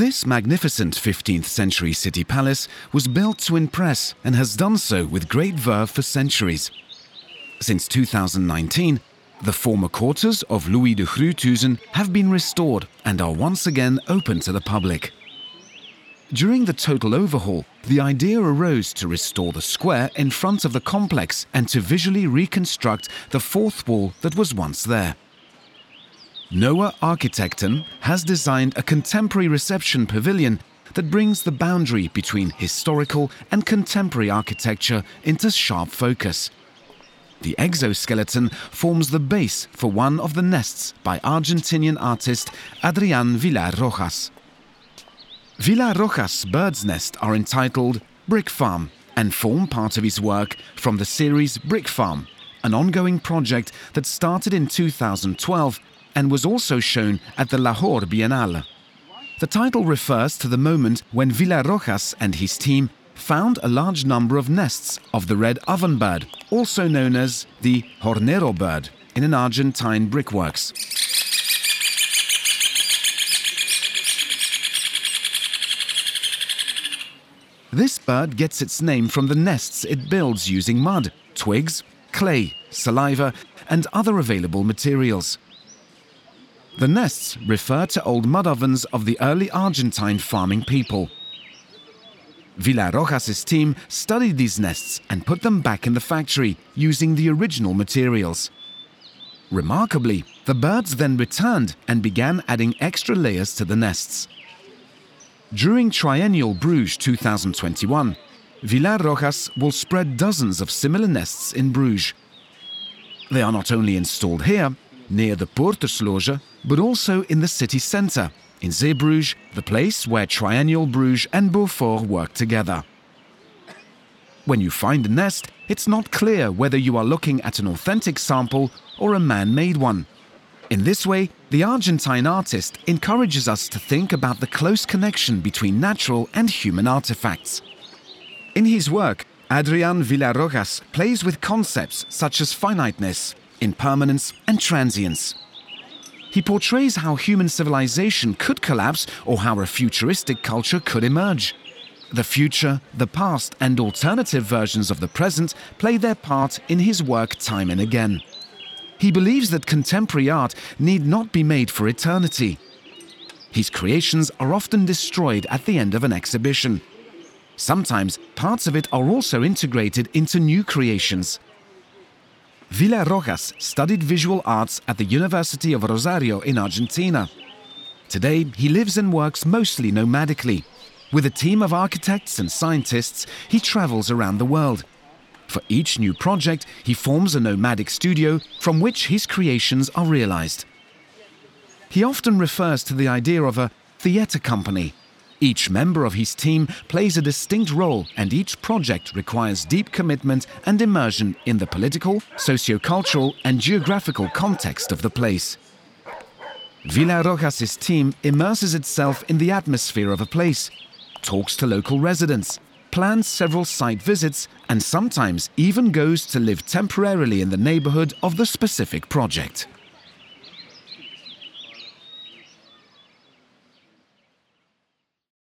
This magnificent 15th century city palace was built to impress and has done so with great verve for centuries. Since 2019, the former quarters of Louis de Gruuthuse have been restored and are once again open to the public. During the total overhaul, the idea arose to restore the square in front of the complex and to visually reconstruct the fourth wall that was once there. Noah Architekten has designed a contemporary reception pavilion that brings the boundary between historical and contemporary architecture into sharp focus. The exoskeleton forms the base for one of the nests by Argentinian artist Adrian Villar Rojas. Villar Rojas' bird's nest are entitled Brick Farm and form part of his work from the series Brick Farm, an ongoing project that started in 2012 and was also shown at the Lahore Biennale. The title refers to the moment when Villar Rojas and his team found a large number of nests of the red oven bird, also known as the hornero bird, in an Argentine brickworks. This bird gets its name from the nests it builds using mud, twigs, clay, saliva, and other available materials. The nests refer to old mud ovens of the early Argentine farming people. Villar Rojas' team studied these nests and put them back in the factory using the original materials. Remarkably, the birds then returned and began adding extra layers to the nests. During Triennial Bruges 2021, Villar Rojas will spread dozens of similar nests in Bruges. They are not only installed here, near the Poortersloge, but also in the city centre, in Zeebrugge, the place where Triennial Bruges and Beaufort work together. When you find a nest, it's not clear whether you are looking at an authentic sample or a man made one. In this way, the Argentine artist encourages us to think about the close connection between natural and human artifacts. In his work, Adrian Villar Rojas plays with concepts such as finiteness, impermanence, and transience. He portrays how human civilization could collapse or how a futuristic culture could emerge. The future, the past, and alternative versions of the present play their part in his work time and again. He believes that contemporary art need not be made for eternity. His creations are often destroyed at the end of an exhibition. Sometimes parts of it are also integrated into new creations. Villar Rojas studied visual arts at the University of Rosario in Argentina. Today, he lives and works mostly nomadically. With a team of architects and scientists, he travels around the world. For each new project, he forms a nomadic studio from which his creations are realized. He often refers to the idea of a theatre company. Each member of his team plays a distinct role, and each project requires deep commitment and immersion in the political, socio-cultural, and geographical context of the place. Villar Rojas' team immerses itself in the atmosphere of a place, talks to local residents, plans several site visits, and sometimes even goes to live temporarily in the neighborhood of the specific project.